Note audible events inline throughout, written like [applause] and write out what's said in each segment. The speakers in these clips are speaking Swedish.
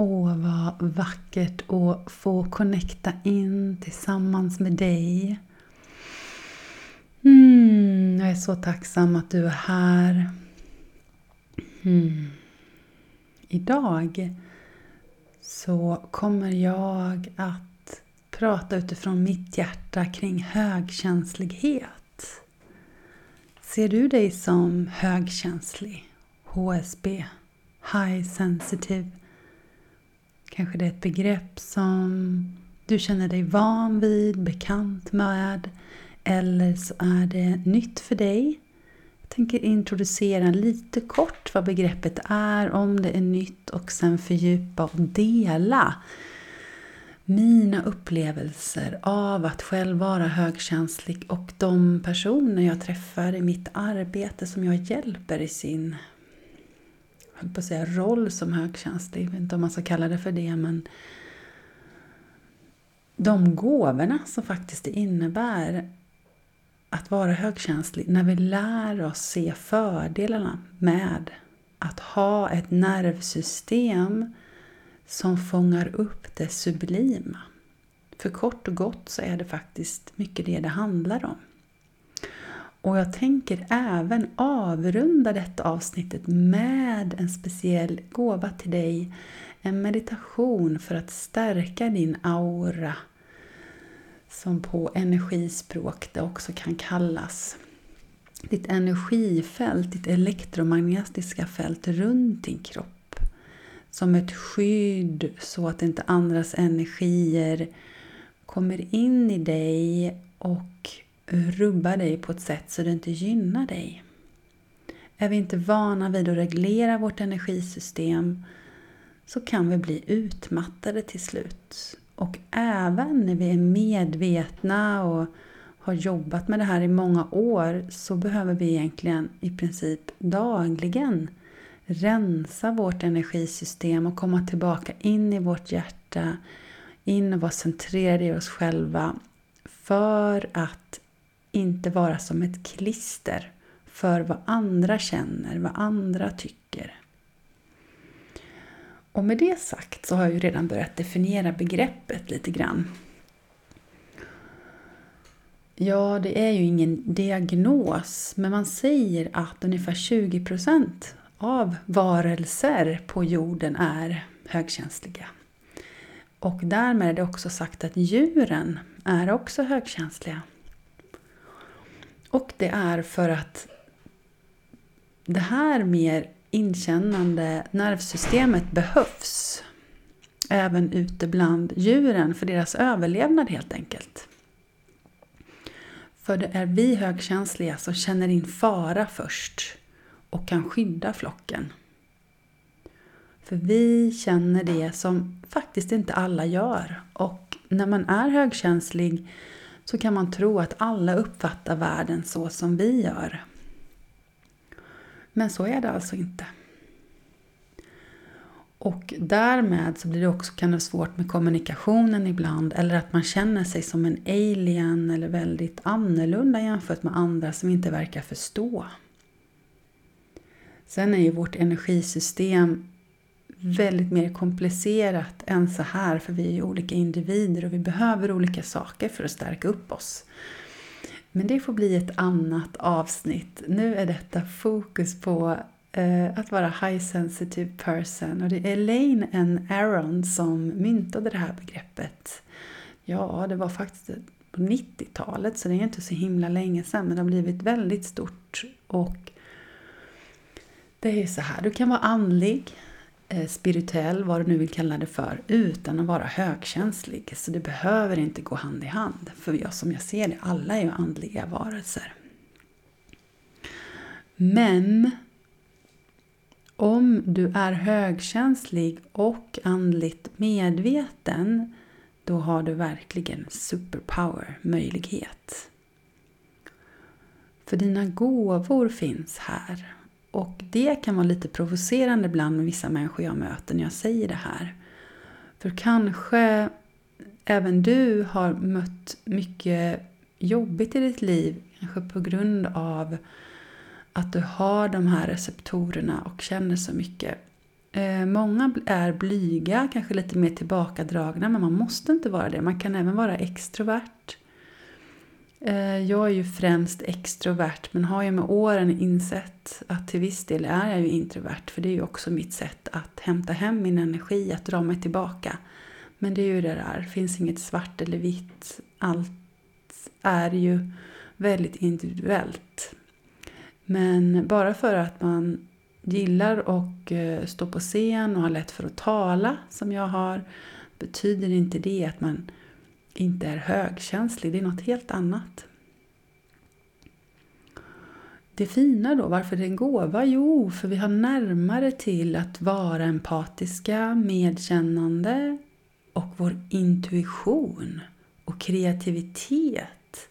Åh, vad vackert att få connecta in tillsammans med dig. Mm, jag är så tacksam att du är här. Mm. Idag så kommer jag att prata utifrån mitt hjärta kring högkänslighet. Ser du dig som högkänslig? HSB? High sensitive? Kanske det är ett begrepp som du känner dig van vid, bekant med eller så är det nytt för dig. Jag tänker introducera lite kort vad begreppet är, om det är nytt och sen fördjupa och dela mina upplevelser av att själv vara högkänslig och de personer jag träffar i mitt arbete som jag hjälper i sin höll på att säga roll som högkänslig, jag vet inte om man ska kalla det för det, men de gåvorna som faktiskt det innebär att vara högkänslig, när vi lär oss se fördelarna med att ha ett nervsystem som fångar upp det sublima. För kort och gott så är det faktiskt mycket det det handlar om. Och jag tänker även avrunda detta avsnittet med en speciell gåva till dig. En meditation för att stärka din aura. Som på energispråk det också kan kallas. Ditt energifält, ditt elektromagnetiska fält runt din kropp. Som ett skydd så att inte andras energier kommer in i dig och rubba dig på ett sätt så det inte gynnar dig. Är vi inte vana vid att reglera vårt energisystem så kan vi bli utmattade till slut. Och även när vi är medvetna och har jobbat med det här i många år så behöver vi egentligen i princip dagligen rensa vårt energisystem och komma tillbaka in i vårt hjärta, in och vara centrerade i oss själva för att inte vara som ett klister för vad andra känner, vad andra tycker. Och med det sagt så har jag ju redan börjat definiera begreppet lite grann. Ja, det är ju ingen diagnos, men man säger att ungefär 20% av varelser på jorden är högkänsliga. Och därmed är det också sagt att djuren är också högkänsliga. Och det är för att det här mer inkännande nervsystemet behövs även ute bland djuren för deras överlevnad helt enkelt. För det är vi högkänsliga som känner in fara först och kan skydda flocken. För vi känner det som faktiskt inte alla gör. Och när man är högkänslig så kan man tro att alla uppfattar världen så som vi gör. Men så är det alltså inte. Och därmed så blir det också kan det svårt med kommunikationen ibland eller att man känner sig som en alien eller väldigt annorlunda jämfört med andra som inte verkar förstå. Sen är ju vårt energisystem Mm. väldigt mer komplicerat än så här för vi är ju olika individer och vi behöver olika saker för att stärka upp oss. Men det får bli ett annat avsnitt. Nu är detta fokus på eh, att vara high sensitive person och det är Elaine N. Aron som myntade det här begreppet. Ja, det var faktiskt på 90-talet så det är inte så himla länge sedan men det har blivit väldigt stort och det är ju så här, du kan vara andlig, Eh, spirituell, vad du nu vill kalla det för, utan att vara högkänslig. Så det behöver inte gå hand i hand. För jag, som jag ser det, alla är ju andliga varelser. Men om du är högkänslig och andligt medveten, då har du verkligen superpower möjlighet. För dina gåvor finns här och det kan vara lite provocerande ibland med vissa människor jag möter när jag säger det här. För kanske även du har mött mycket jobbigt i ditt liv, kanske på grund av att du har de här receptorerna och känner så mycket. Eh, många är blyga, kanske lite mer tillbakadragna, men man måste inte vara det. Man kan även vara extrovert. Eh, jag är ju främst extrovert, men har ju med åren insett att till viss del är jag ju introvert, för det är ju också mitt sätt att hämta hem min energi, att dra mig tillbaka. Men det är ju det där, det finns inget svart eller vitt. Allt är ju väldigt individuellt. Men bara för att man gillar att eh, står stå på scen och har lätt för att tala, som jag har, betyder inte det att man inte är högkänslig. Det är något helt annat. Det fina då, varför det är en gåva? Jo, för vi har närmare till att vara empatiska, medkännande och vår intuition och kreativitet.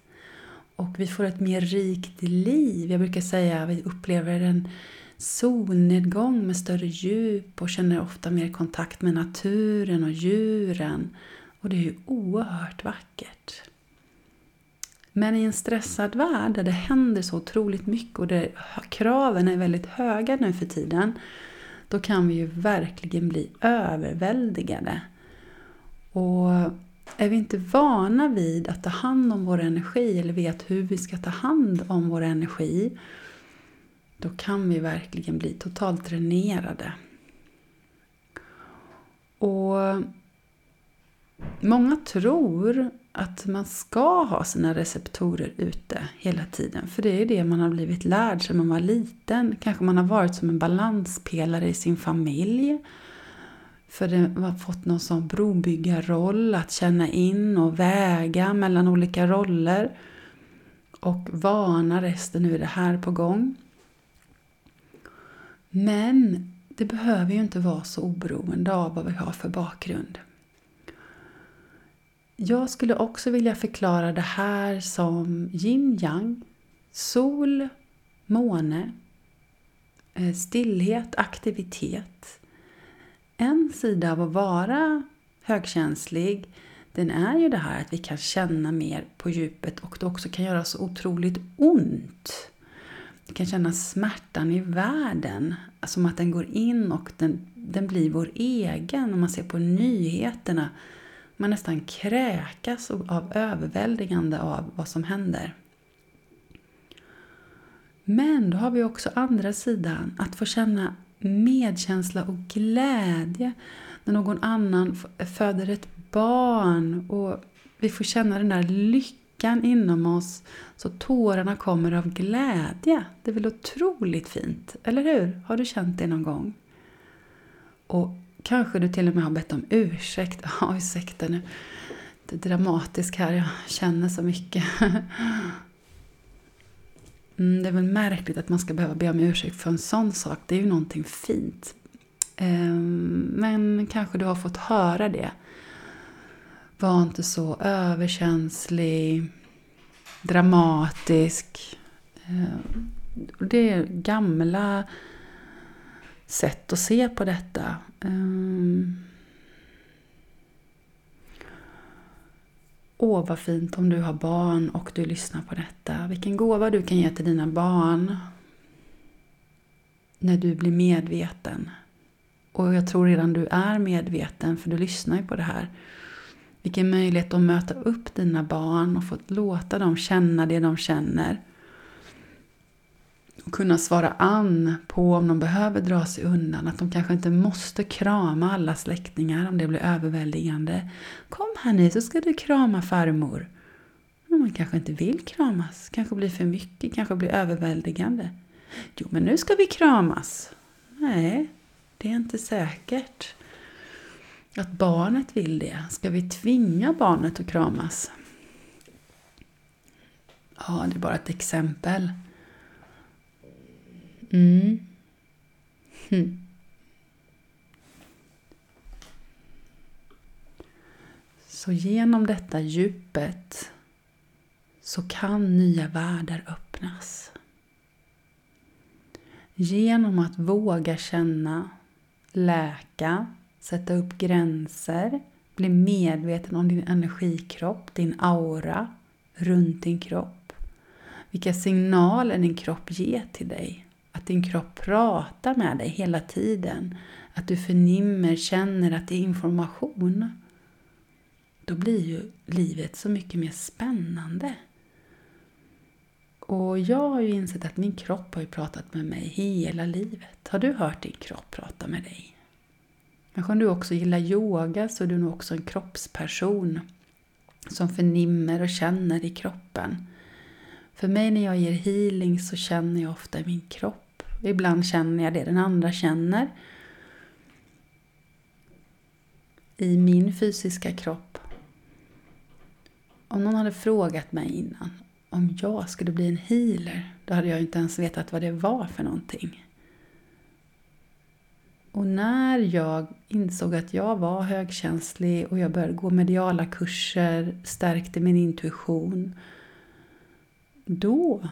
Och vi får ett mer rikt liv. Jag brukar säga att vi upplever en solnedgång med större djup och känner ofta mer kontakt med naturen och djuren. Och det är ju oerhört vackert. Men i en stressad värld där det händer så otroligt mycket och där kraven är väldigt höga nu för tiden, då kan vi ju verkligen bli överväldigade. Och är vi inte vana vid att ta hand om vår energi eller vet hur vi ska ta hand om vår energi, då kan vi verkligen bli totalt dränerade. Och Många tror att man ska ha sina receptorer ute hela tiden. För det är det man har blivit lärd sedan man var liten. Kanske man har varit som en balanspelare i sin familj. För det har fått någon sån brobyggarroll, att känna in och väga mellan olika roller. Och vana resten, nu är det här på gång. Men det behöver ju inte vara så oberoende av vad vi har för bakgrund. Jag skulle också vilja förklara det här som yin-yang, sol, måne, eh, stillhet, aktivitet. En sida av att vara högkänslig, den är ju det här att vi kan känna mer på djupet och det också kan göra så otroligt ont. Vi kan känna smärtan i världen, som att den går in och den, den blir vår egen. Om man ser på nyheterna man nästan kräkas av överväldigande av vad som händer. Men då har vi också andra sidan, att få känna medkänsla och glädje när någon annan föder ett barn och vi får känna den där lyckan inom oss så tårarna kommer av glädje. Det är väl otroligt fint, eller hur? Har du känt det någon gång? Och Kanske du till och med har bett om ursäkt. [laughs] Ja, ursäkta nu. Det är dramatiskt här, jag känner så mycket. [laughs] Mm, det är väl märkligt att man ska behöva be om ursäkt för en sån sak. Det är ju någonting fint. Ehm, men kanske du har fått höra det. Var inte så överkänslig, dramatisk. Ehm, det är gamla sätt att se på detta. Um, Åh, vad fint om du har barn och du lyssnar på detta. Vilken gåva du kan ge till dina barn när du blir medveten. Och jag tror redan du är medveten, för du lyssnar ju på det här. Vilken möjlighet att möta upp dina barn och få låta dem känna det de känner kunna svara an på om de behöver dra sig undan. Att de kanske inte måste krama alla släktingar om det blir överväldigande. Kom här ni så ska du krama farmor. Men man kanske inte vill kramas. Kanske blir för mycket, kanske blir överväldigande. Jo, men nu ska vi kramas. Nej, det är inte säkert att barnet vill det. Ska vi tvinga barnet att kramas? Ja, det är bara ett exempel. Mm. Hm. Så genom detta djupet så kan nya världar öppnas. Genom att våga känna, läka, sätta upp gränser, bli medveten om din energikropp, din aura runt din kropp. Vilka signaler din kropp ger till dig att din kropp pratar med dig hela tiden, att du förnimmer, känner att det är information, då blir ju livet så mycket mer spännande. Och jag har ju insett att min kropp har ju pratat med mig hela livet. Har du hört din kropp prata med dig? Kanske om du också gillar yoga så är du nog också en kroppsperson som förnimmer och känner i kroppen. För mig när jag ger healing så känner jag ofta i min kropp. Ibland känner jag det den andra känner. I min fysiska kropp. Om någon hade frågat mig innan om jag skulle bli en healer, då hade jag inte ens vetat vad det var för någonting. Och när jag insåg att jag var högkänslig och jag började gå mediala kurser, stärkte min intuition, då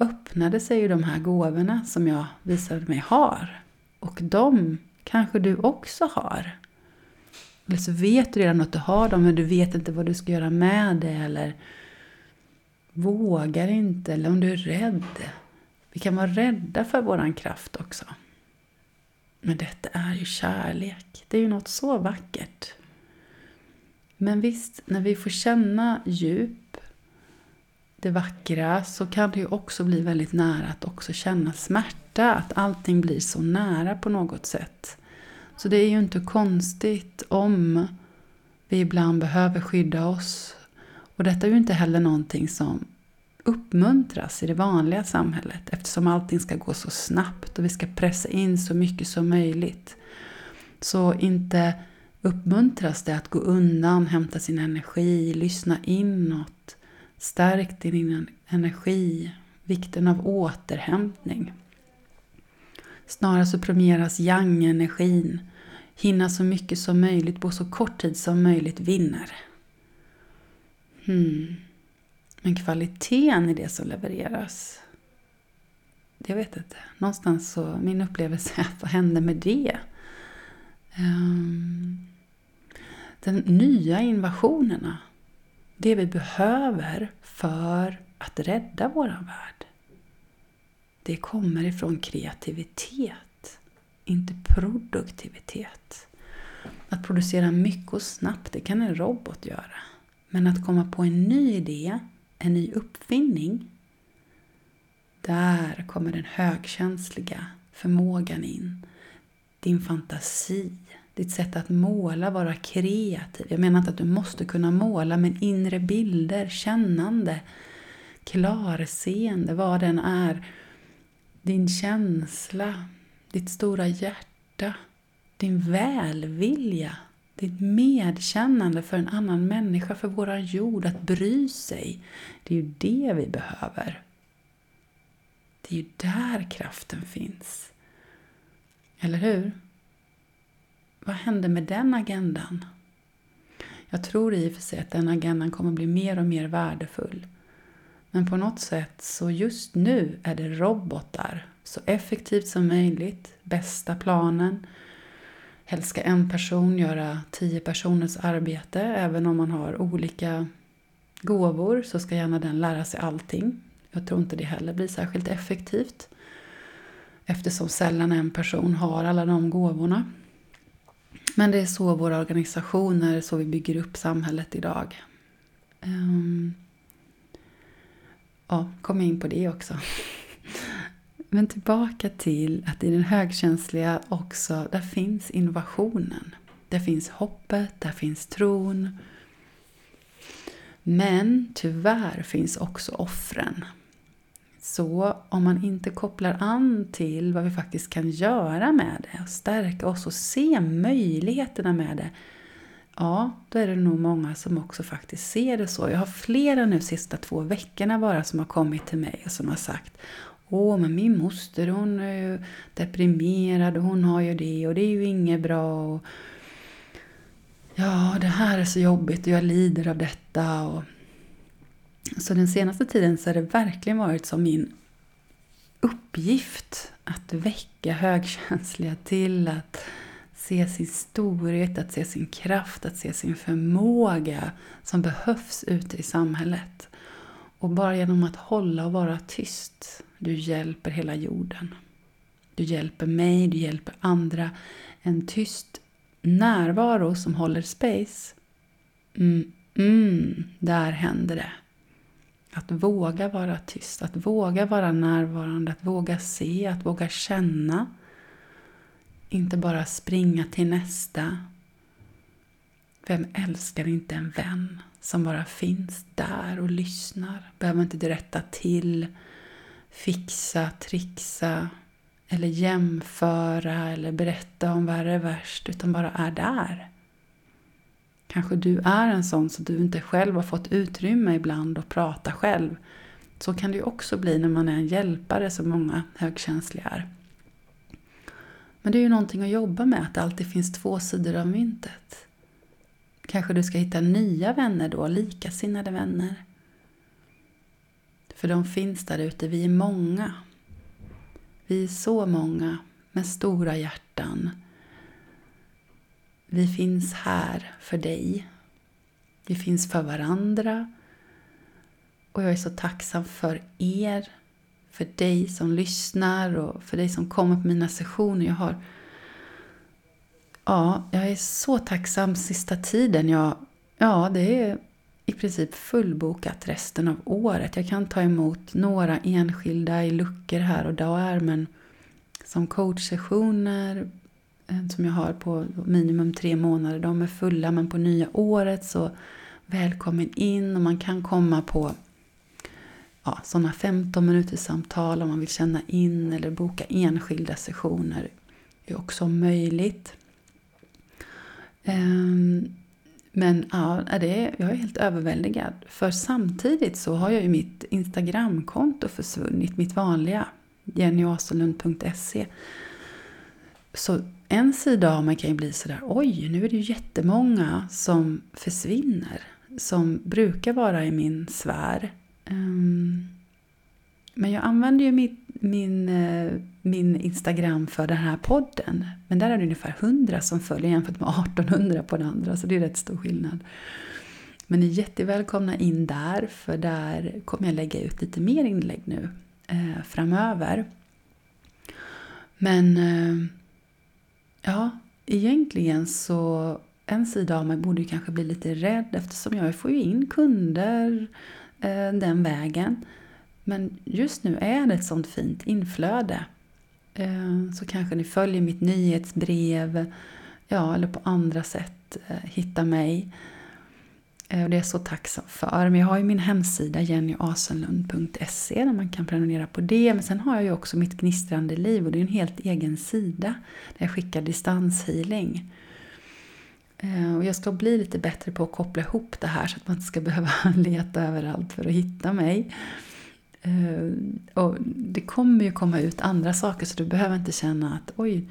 öppnade sig ju de här gåvorna som jag visade mig har. Och de kanske du också har. Eller så vet du redan att du har dem men du vet inte vad du ska göra med det eller vågar inte eller om du är rädd. Vi kan vara rädda för våran kraft också. Men detta är ju kärlek. Det är ju något så vackert. Men visst, när vi får känna djup, det vackra, så kan det ju också bli väldigt nära att också känna smärta. Att allting blir så nära på något sätt. Så det är ju inte konstigt om vi ibland behöver skydda oss. Och detta är ju inte heller någonting som uppmuntras i det vanliga samhället eftersom allting ska gå så snabbt och vi ska pressa in så mycket som möjligt. Så inte uppmuntras det att gå undan, hämta sin energi, lyssna inåt, stärk din energi, vikten av återhämtning. Snarare så premieras yang-energin, hinna så mycket som möjligt på så kort tid som möjligt vinner. Hmm. Men kvaliteten i det som levereras, jag vet inte. Någonstans så, min upplevelse är att vad händer med det? Um, den nya invasionerna, det vi behöver för att rädda våran värld, det kommer ifrån kreativitet, inte produktivitet. Att producera mycket och snabbt, det kan en robot göra. Men att komma på en ny idé en ny uppfinning, där kommer den högkänsliga förmågan in. Din fantasi, ditt sätt att måla, vara kreativ. Jag menar inte att du måste kunna måla, men inre bilder, kännande, klarseende, vad den är. Din känsla, ditt stora hjärta, din välvilja, ditt medkännande för en annan människa, för våran jord, att bry sig. Det är ju det vi behöver. Det är ju där kraften finns. Eller hur? Vad hände med den agendan? Jag tror i och för sig att den agendan kommer bli mer och mer värdefull. Men på något sätt så just nu är det robotar. Så effektivt som möjligt, bästa planen, Helst ska en person göra tio personers arbete. Även om man har olika gåvor så ska gärna den lära sig allting. Jag tror inte det heller blir särskilt effektivt. Eftersom sällan en person har alla de gåvorna. Men det är så våra organisationer, så vi bygger upp samhället idag. Um, ja, kom in på det också. [laughs] Men tillbaka till att i den högkänsliga också, där finns innovationen. Där finns hoppet, där finns tron. Men tyvärr finns också offren. Så om man inte kopplar an till vad vi faktiskt kan göra med det och stärka oss och se möjligheterna med det. Ja, då är det nog många som också faktiskt ser det så. Jag har flera nu sista två veckorna bara som har kommit till mig och som har sagt Åh, men min moster hon är ju deprimerad och hon har ju det och det är ju inget bra. Och, ja, det här är så jobbigt och jag lider av detta. Och, så den senaste tiden så har det verkligen varit som min uppgift att väcka högkänsliga till att se sin storhet, att se sin kraft, att se sin förmåga som behövs ute i samhället. Och bara genom att hålla och vara tyst du hjälper hela jorden. du hjälper mig, du hjälper andra. En tyst närvaro som håller space. Mm, mm, där händer det. Att våga vara tyst, att våga vara närvarande, att våga se, att våga känna. Inte bara springa till nästa. Vem älskar inte en vän som bara finns där och lyssnar? Behöver inte rätta till, fixa, trixa eller jämföra eller berätta om vad är värst, utan bara är där. Kanske du är en sån så du inte själv har fått utrymme ibland att prata själv. Så kan det ju också bli när man är en hjälpare som många högkänsliga är. Men det är ju någonting att jobba med, att det alltid finns två sidor av myntet. Kanske du ska hitta nya vänner då, likasinnade vänner. För de finns där ute, vi är många. Vi är så många med stora hjärtan vi finns här för dig. Vi finns för varandra. Och jag är så tacksam för er, för dig som lyssnar och för dig som kommer på mina sessioner. Jag har Ja, jag är så tacksam sista tiden. Jag, ja, det är i princip fullbokat resten av året. Jag kan ta emot några enskilda i luckor här och där, men som coachsessioner, Eh, som jag har på minimum tre månader. De är fulla men på nya året så välkommen in och man kan komma på ja, sådana 15 minuters samtal om man vill känna in eller boka enskilda sessioner. Det är också möjligt. Ehm, men ja, det är, jag är helt överväldigad. För samtidigt så har jag ju mitt Instagramkonto försvunnit, mitt vanliga, jennyasolund.se. Så en sida av mig kan ju bli sådär, oj, nu är det ju jättemånga som försvinner. Som brukar vara i min sfär. Ehm, men jag använder ju min, min, min Instagram för den här podden. Men där är det ungefär 100 som följer jämfört med 1800 på den andra, så det är rätt stor skillnad. Men ni är jättevälkomna in där, för där kommer jag lägga ut lite mer inlägg nu eh, framöver. Men eh, Ja, egentligen så en sida av mig borde ju kanske bli lite rädd eftersom jag får ju in kunder eh, den vägen. Men just nu är det ett sånt fint inflöde. Eh, så kanske ni följer mitt nyhetsbrev ja, eller på andra sätt eh, hittar mig. Eh, och det är jag så tacksam för. Men jag har ju min hemsida jennyasenlund.se där man kan prenumerera på det. Men sen har jag ju också mitt gnistrande liv och det är en helt egen sida där jag skickar distanshealing. Eh, och jag ska bli lite bättre på att koppla ihop det här så att man inte ska behöva [laughs] leta överallt för att hitta mig. Eh, och det kommer ju komma ut andra saker så du behöver inte känna att oj,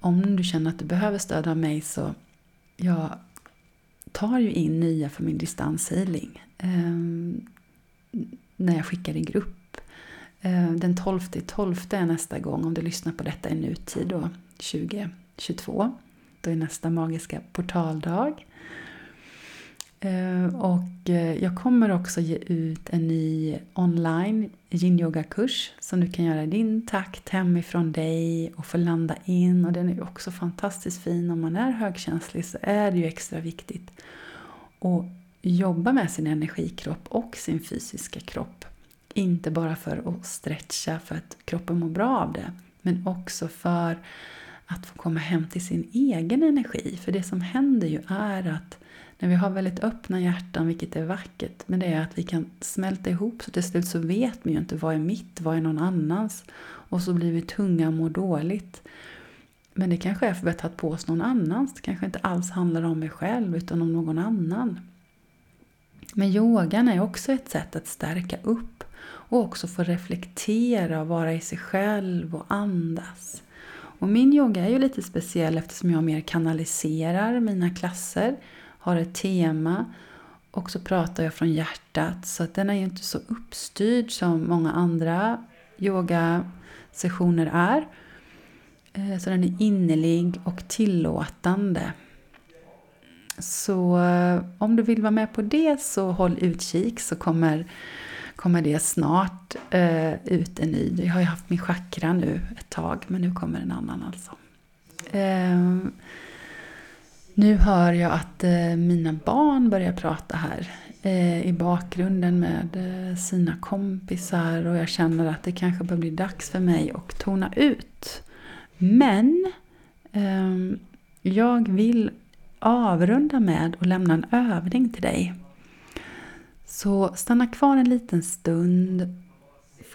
om du känner att du behöver stöd av mig så jag tar ju in nya för min distanshealing. Eh, när jag skickar i grupp. Eh, den 12 12 är nästa gång, om du lyssnar på detta i nutid då, 2022. Då är nästa magiska portaldag. Eh, och eh, jag kommer också ge ut en ny online yin-yoga-kurs som du kan göra i din takt hemifrån dig och få landa in. Och den är också fantastiskt fin. Om man är högkänslig så är det ju extra viktigt att jobba med sin energikropp och sin fysiska kropp. Inte bara för att stretcha för att kroppen mår bra av det, men också för att få komma hem till sin egen energi. För det som händer ju är att när vi har väldigt öppna hjärtan, vilket är vackert, men det är att vi kan smälta ihop så till slut så vet man ju inte vad är mitt, vad är någon annans. Och så blir vi tunga och mår dåligt. Men det kanske är för att vi har tagit på oss någon annans. Det kanske inte alls handlar om mig själv utan om någon annan. Men yogan är också ett sätt att stärka upp och också få reflektera och vara i sig själv och andas. Och min yoga är ju lite speciell eftersom jag mer kanaliserar mina klasser har ett tema och så pratar jag från hjärtat. Så att den är ju inte så uppstyrd som många andra yogasessioner är. Eh, så den är innerlig och tillåtande. Så eh, om du vill vara med på det så håll utkik så kommer, kommer det snart eh, ut en ny. Jag har ju haft min chakra nu ett tag, men nu kommer en annan alltså. Eh, nu hör jag att eh, mina barn börjar prata här eh, i bakgrunden med eh, sina kompisar och jag känner att det kanske börjar bli dags för mig att tona ut. Men ehm, jag vill avrunda med att lämna en övning till dig. Så stanna kvar en liten stund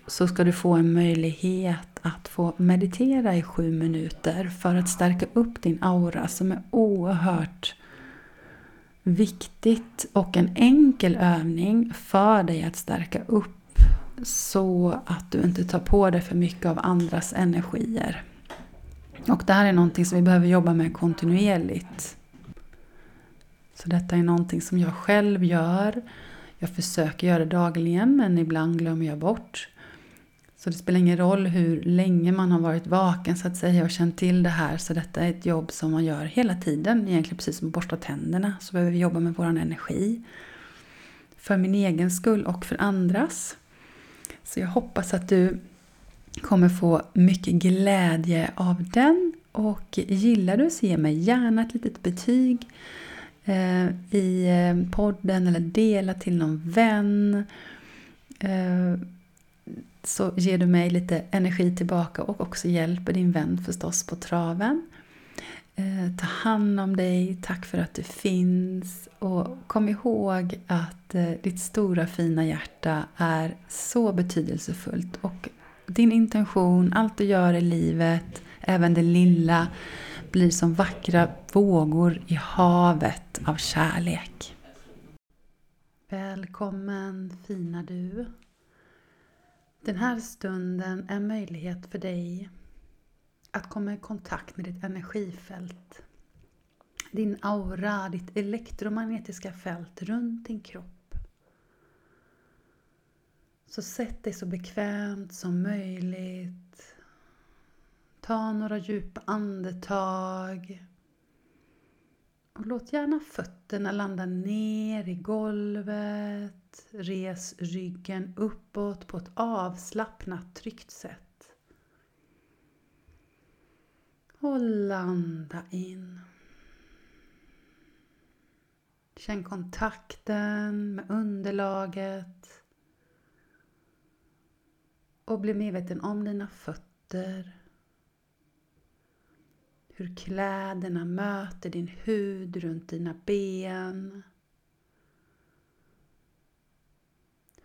så ska du få en möjlighet att få meditera i sju minuter för att stärka upp din aura som är oerhört viktigt och en enkel övning för dig att stärka upp så att du inte tar på dig för mycket av andras energier. Och det här är någonting som vi behöver jobba med kontinuerligt. Så detta är någonting som jag själv gör. Jag försöker göra det dagligen men ibland glömmer jag bort. Så det spelar ingen roll hur länge man har varit vaken så att säga och känt till det här. Så detta är ett jobb som man gör hela tiden. Egentligen precis som att borsta tänderna så behöver vi jobba med vår energi. För min egen skull och för andras. Så jag hoppas att du kommer få mycket glädje av den. Och gillar du så ge mig gärna ett litet betyg eh, i eh, podden eller dela till någon vän. Eh, så ger du mig lite energi tillbaka och också hjälper din vän förstås på traven. Eh, ta hand om dig, tack för att du finns och kom ihåg att eh, ditt stora fina hjärta är så betydelsefullt och din intention, allt du gör i livet, även det lilla, blir som vackra vågor i havet av kärlek. Välkommen fina du. Den här stunden är möjlighet för dig att komma i kontakt med ditt energifält. Din aura, ditt elektromagnetiska fält runt din kropp. Så sätt dig så bekvämt som möjligt. Ta några djupa andetag. Och låt gärna fötterna landa ner i golvet res ryggen uppåt på ett avslappnat, tryggt sätt. Och landa in. Känn kontakten med underlaget. Och bli medveten om dina fötter. Hur kläderna möter din hud runt dina ben.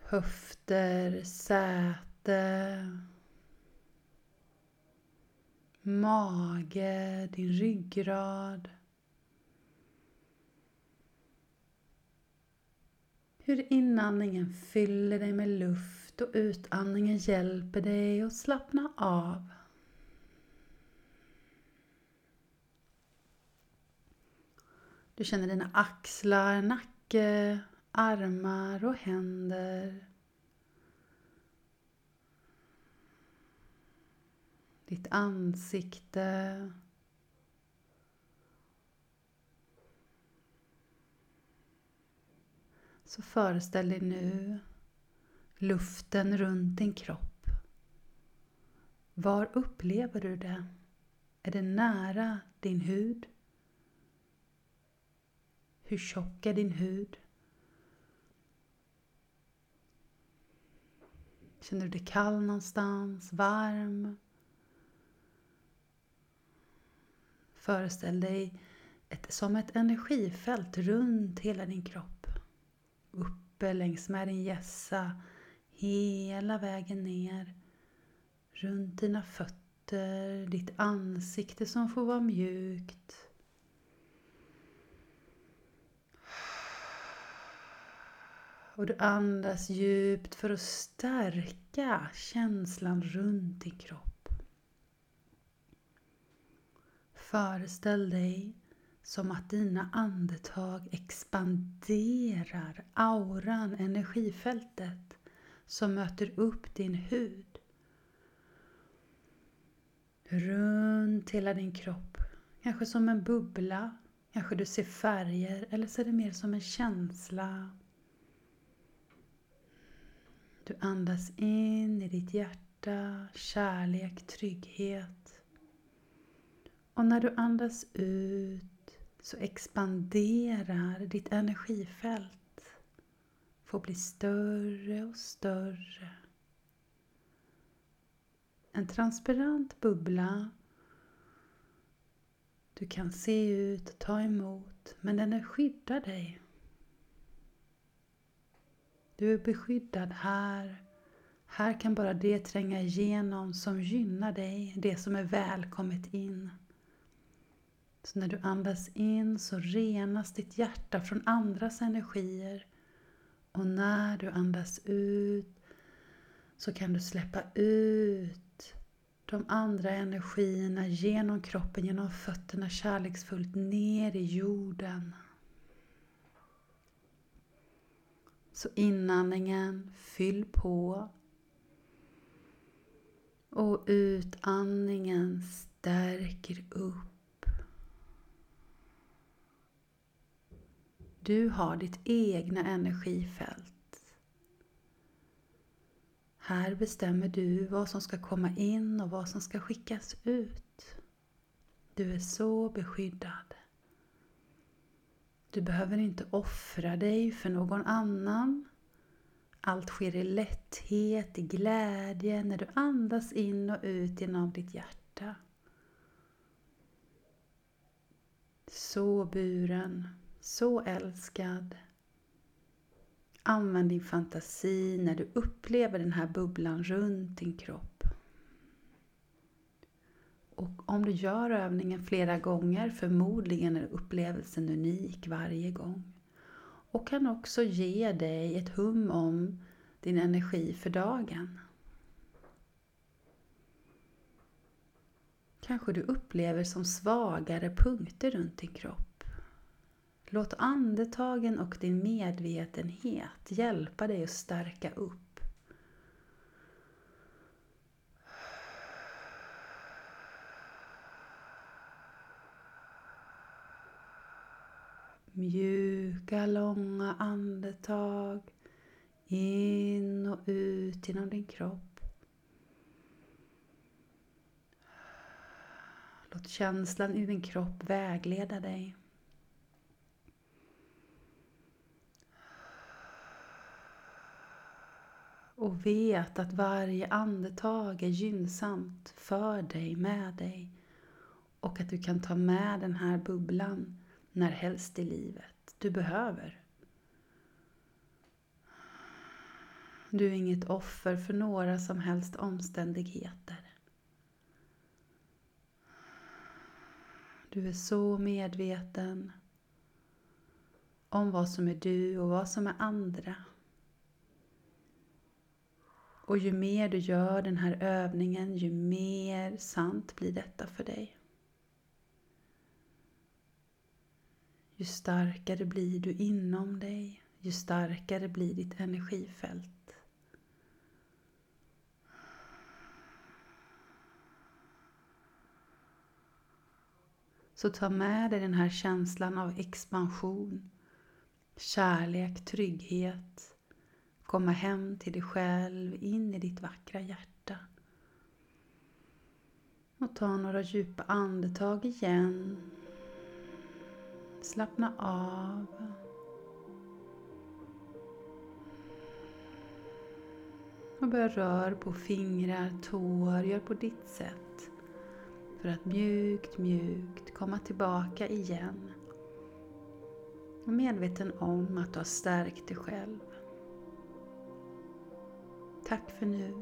Höfter, säte, mage, din ryggrad. Hur inandningen fyller dig med luft och utandningen hjälper dig att slappna av. Du känner dina axlar, nacke, armar och händer. Ditt ansikte. Så föreställ dig nu luften runt din kropp. Var upplever du det? Är det nära din hud? Hur tjock är din hud? Känner du dig kall någonstans? Varm? Föreställ dig ett, som ett energifält runt hela din kropp. Uppe längs med din hjässa, hela vägen ner. Runt dina fötter, ditt ansikte som får vara mjukt. Och du andas djupt för att stärka känslan runt din kropp. Föreställ dig som att dina andetag expanderar auran, energifältet som möter upp din hud. Runt hela din kropp, kanske som en bubbla, kanske du ser färger eller så är det mer som en känsla du andas in i ditt hjärta, kärlek, trygghet. Och när du andas ut så expanderar ditt energifält. Får bli större och större. En transparent bubbla du kan se ut ta emot, men den skyddar dig. Du är beskyddad här. Här kan bara det tränga igenom som gynnar dig, det som är välkommet in. Så när du andas in så renas ditt hjärta från andras energier. Och när du andas ut så kan du släppa ut de andra energierna genom kroppen, genom fötterna kärleksfullt ner i jorden. Så inandningen, fyll på. Och utandningen stärker upp. Du har ditt egna energifält. Här bestämmer du vad som ska komma in och vad som ska skickas ut. Du är så beskyddad. Du behöver inte offra dig för någon annan. Allt sker i lätthet, i glädje när du andas in och ut genom ditt hjärta. Så buren, så älskad. Använd din fantasi när du upplever den här bubblan runt din kropp. Och om du gör övningen flera gånger, förmodligen är upplevelsen unik varje gång. Och kan också ge dig ett hum om din energi för dagen. Kanske du upplever som svagare punkter runt din kropp. Låt andetagen och din medvetenhet hjälpa dig att stärka upp. Mjuka, långa andetag in och ut genom din kropp. Låt känslan i din kropp vägleda dig. Och vet att varje andetag är gynnsamt för dig, med dig. Och att du kan ta med den här bubblan när helst i livet du behöver. Du är inget offer för några som helst omständigheter. Du är så medveten om vad som är du och vad som är andra. Och ju mer du gör den här övningen, ju mer sant blir detta för dig. Ju starkare blir du inom dig, ju starkare blir ditt energifält. Så ta med dig den här känslan av expansion, kärlek, trygghet, komma hem till dig själv, in i ditt vackra hjärta. Och ta några djupa andetag igen. Slappna av. Och börja röra på fingrar, tår, gör på ditt sätt. För att mjukt, mjukt komma tillbaka igen. Och medveten om att du har stärkt dig själv. Tack för nu.